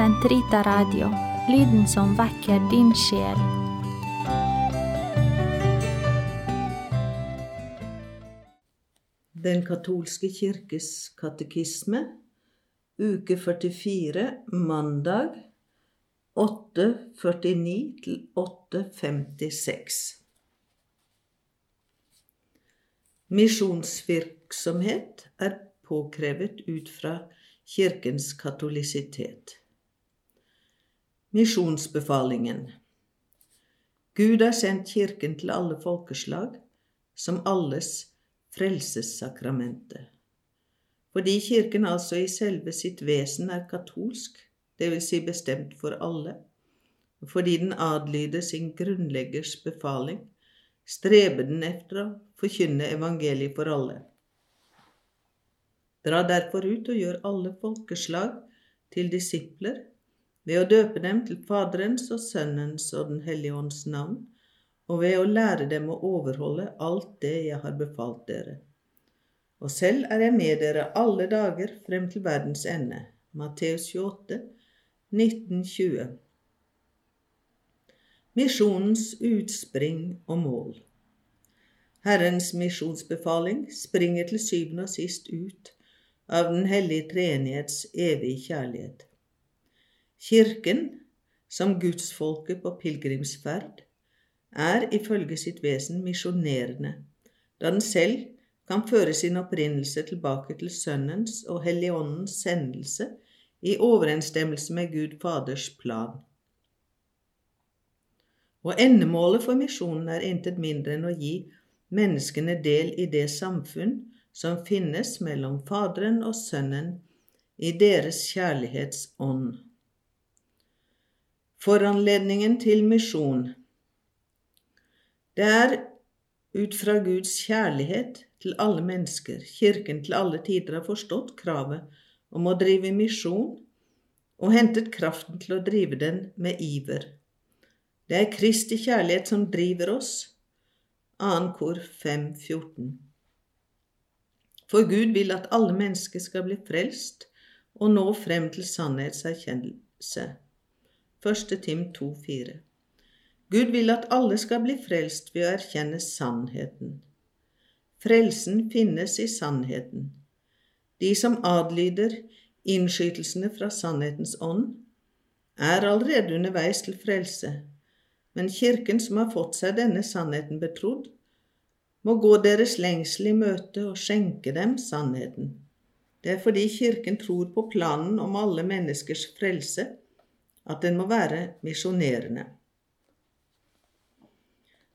Sentrita Radio, lyden som vekker din sjel. Den katolske kirkes katekisme, uke 44, mandag 8.49 til 8.56. Misjonsvirksomhet er påkrevet ut fra kirkens katolisitet. Misjonsbefalingen Gud har sendt kirken til alle folkeslag som alles frelsessakramente. Fordi kirken altså i selve sitt vesen er katolsk, dvs. Si bestemt for alle, og fordi den adlyder sin grunnleggers befaling, streber den etter å forkynne evangeliet for alle. Dra derfor ut og gjør alle folkeslag til disipler ved å døpe dem til Faderens og Sønnens og Den hellige ånds navn, og ved å lære dem å overholde alt det jeg har befalt dere. Og selv er jeg med dere alle dager frem til verdens ende. Matteus 28, 1920. Misjonens utspring og mål. Herrens misjonsbefaling springer til syvende og sist ut av Den hellige treenighets evige kjærlighet. Kirken, som gudsfolket på pilegrimsferd, er ifølge sitt vesen misjonerende, da den selv kan føre sin opprinnelse tilbake til Sønnens og Helligåndens sendelse i overensstemmelse med Gud Faders plan. Og endemålet for misjonen er intet mindre enn å gi menneskene del i det samfunn som finnes mellom Faderen og Sønnen i deres kjærlighetsånd. Foranledningen til misjon Det er ut fra Guds kjærlighet til alle mennesker Kirken til alle tider har forstått kravet om å drive misjon og hentet kraften til å drive den med iver. Det er Kristi kjærlighet som driver oss. 2. kor 5.14. For Gud vil at alle mennesker skal bli frelst og nå frem til sannhetserkjennelse. 1. Tim 2,4. Gud vil at alle skal bli frelst ved å erkjenne sannheten. Frelsen finnes i sannheten. De som adlyder innskytelsene fra sannhetens ånd, er allerede underveis til frelse, men Kirken som har fått seg denne sannheten betrodd, må gå deres lengsel i møte og skjenke dem sannheten. Det er fordi Kirken tror på planen om alle menneskers frelse, at den må være misjonerende.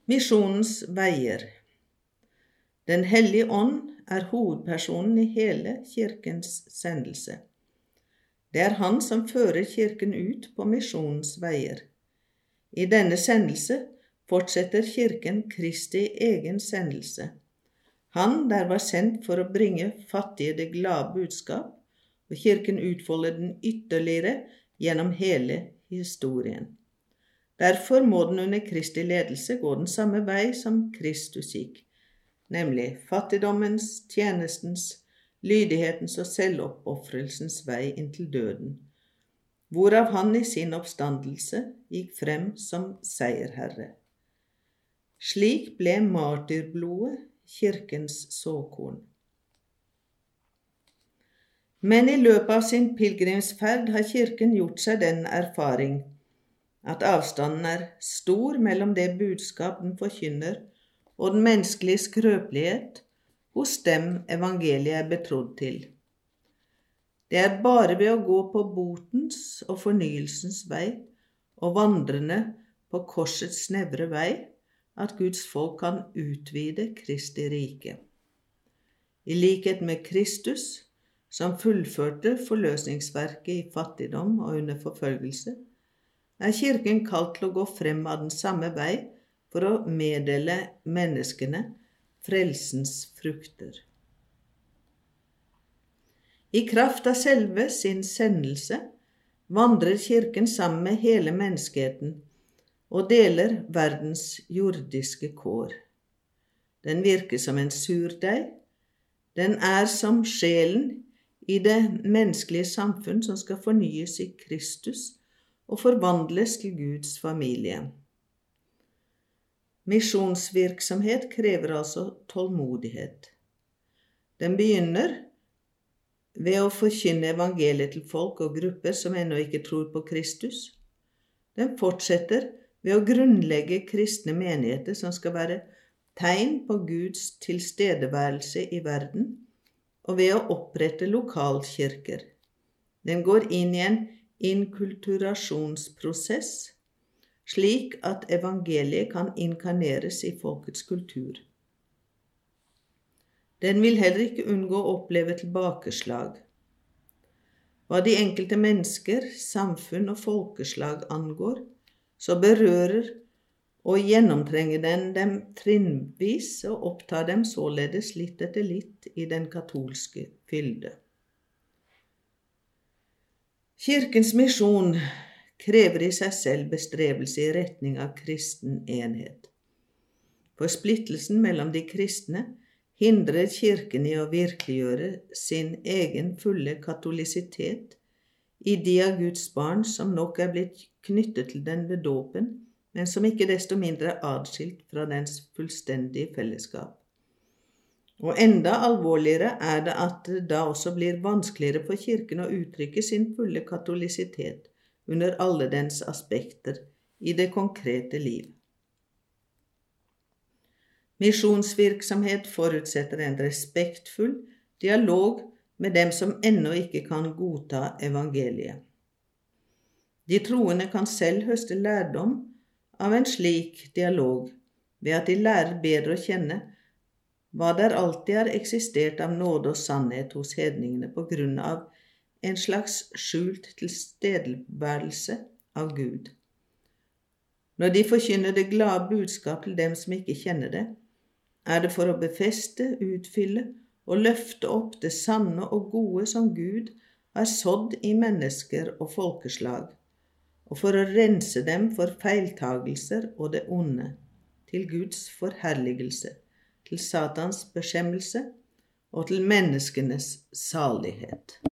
Misjonens veier Den hellige ånd er hovedpersonen i hele Kirkens sendelse. Det er Han som fører Kirken ut på misjonens veier. I denne sendelse fortsetter Kirken Kristi egen sendelse. Han der var sendt for å bringe fattige det glade budskap, og Kirken utfolder den ytterligere gjennom hele historien. Derfor må den under Kristi ledelse gå den samme vei som Kristus gikk, nemlig fattigdommens, tjenestens, lydighetens og selvoppofrelsens vei inntil døden, hvorav han i sin oppstandelse gikk frem som seierherre. Slik ble martyrblodet kirkens såkorn. Men i løpet av sin pilegrimsferd har Kirken gjort seg den erfaring at avstanden er stor mellom det budskap den forkynner, og den menneskelige skrøpelighet hos dem evangeliet er betrodd til. Det er bare ved å gå på botens og fornyelsens vei og vandrende på korsets snevre vei at Guds folk kan utvide Kristi rike. I likhet med Kristus, som fullførte forløsningsverket i fattigdom og under forfølgelse, er Kirken kalt til å gå frem av den samme vei for å meddele menneskene frelsens frukter. I kraft av selve sin sendelse vandrer Kirken sammen med hele menneskeheten og deler verdens jordiske kår. Den virker som en surdeig. Den er som sjelen i det menneskelige samfunn som skal fornyes i Kristus og forvandles til Guds familie. Misjonsvirksomhet krever altså tålmodighet. Den begynner ved å forkynne evangeliet til folk og grupper som ennå ikke tror på Kristus. Den fortsetter ved å grunnlegge kristne menigheter som skal være tegn på Guds tilstedeværelse i verden, og ved å opprette lokalkirker. Den går inn i en inkulturasjonsprosess slik at evangeliet kan inkarneres i folkets kultur. Den vil heller ikke unngå å oppleve tilbakeslag. Hva de enkelte mennesker, samfunn og folkeslag angår, så berører og gjennomtrenger den dem trinnvis og opptar dem således litt etter litt i den katolske fylde. Kirkens misjon krever i seg selv bestrebelse i retning av kristen enhet. For splittelsen mellom de kristne hindrer Kirken i å virkeliggjøre sin egen fulle katolisitet i de av Guds barn som nok er blitt knyttet til den ved dåpen, men som ikke desto mindre er adskilt fra dens fullstendige fellesskap. Og enda alvorligere er det at det da også blir vanskeligere for Kirken å uttrykke sin fulle katolisitet under alle dens aspekter i det konkrete liv. Misjonsvirksomhet forutsetter en respektfull dialog med dem som ennå ikke kan godta evangeliet. De troende kan selv høste lærdom av en slik dialog ved at de lærer bedre å kjenne hva der alltid har eksistert av nåde og sannhet hos hedningene på grunn av en slags skjult tilstedeværelse av Gud. Når de forkynner det glade budskap til dem som ikke kjenner det, er det for å befeste, utfylle og løfte opp det sanne og gode som Gud har sådd i mennesker og folkeslag, og for å rense dem for feiltagelser og det onde, til Guds forherligelse, til Satans beskjemmelse og til menneskenes salighet.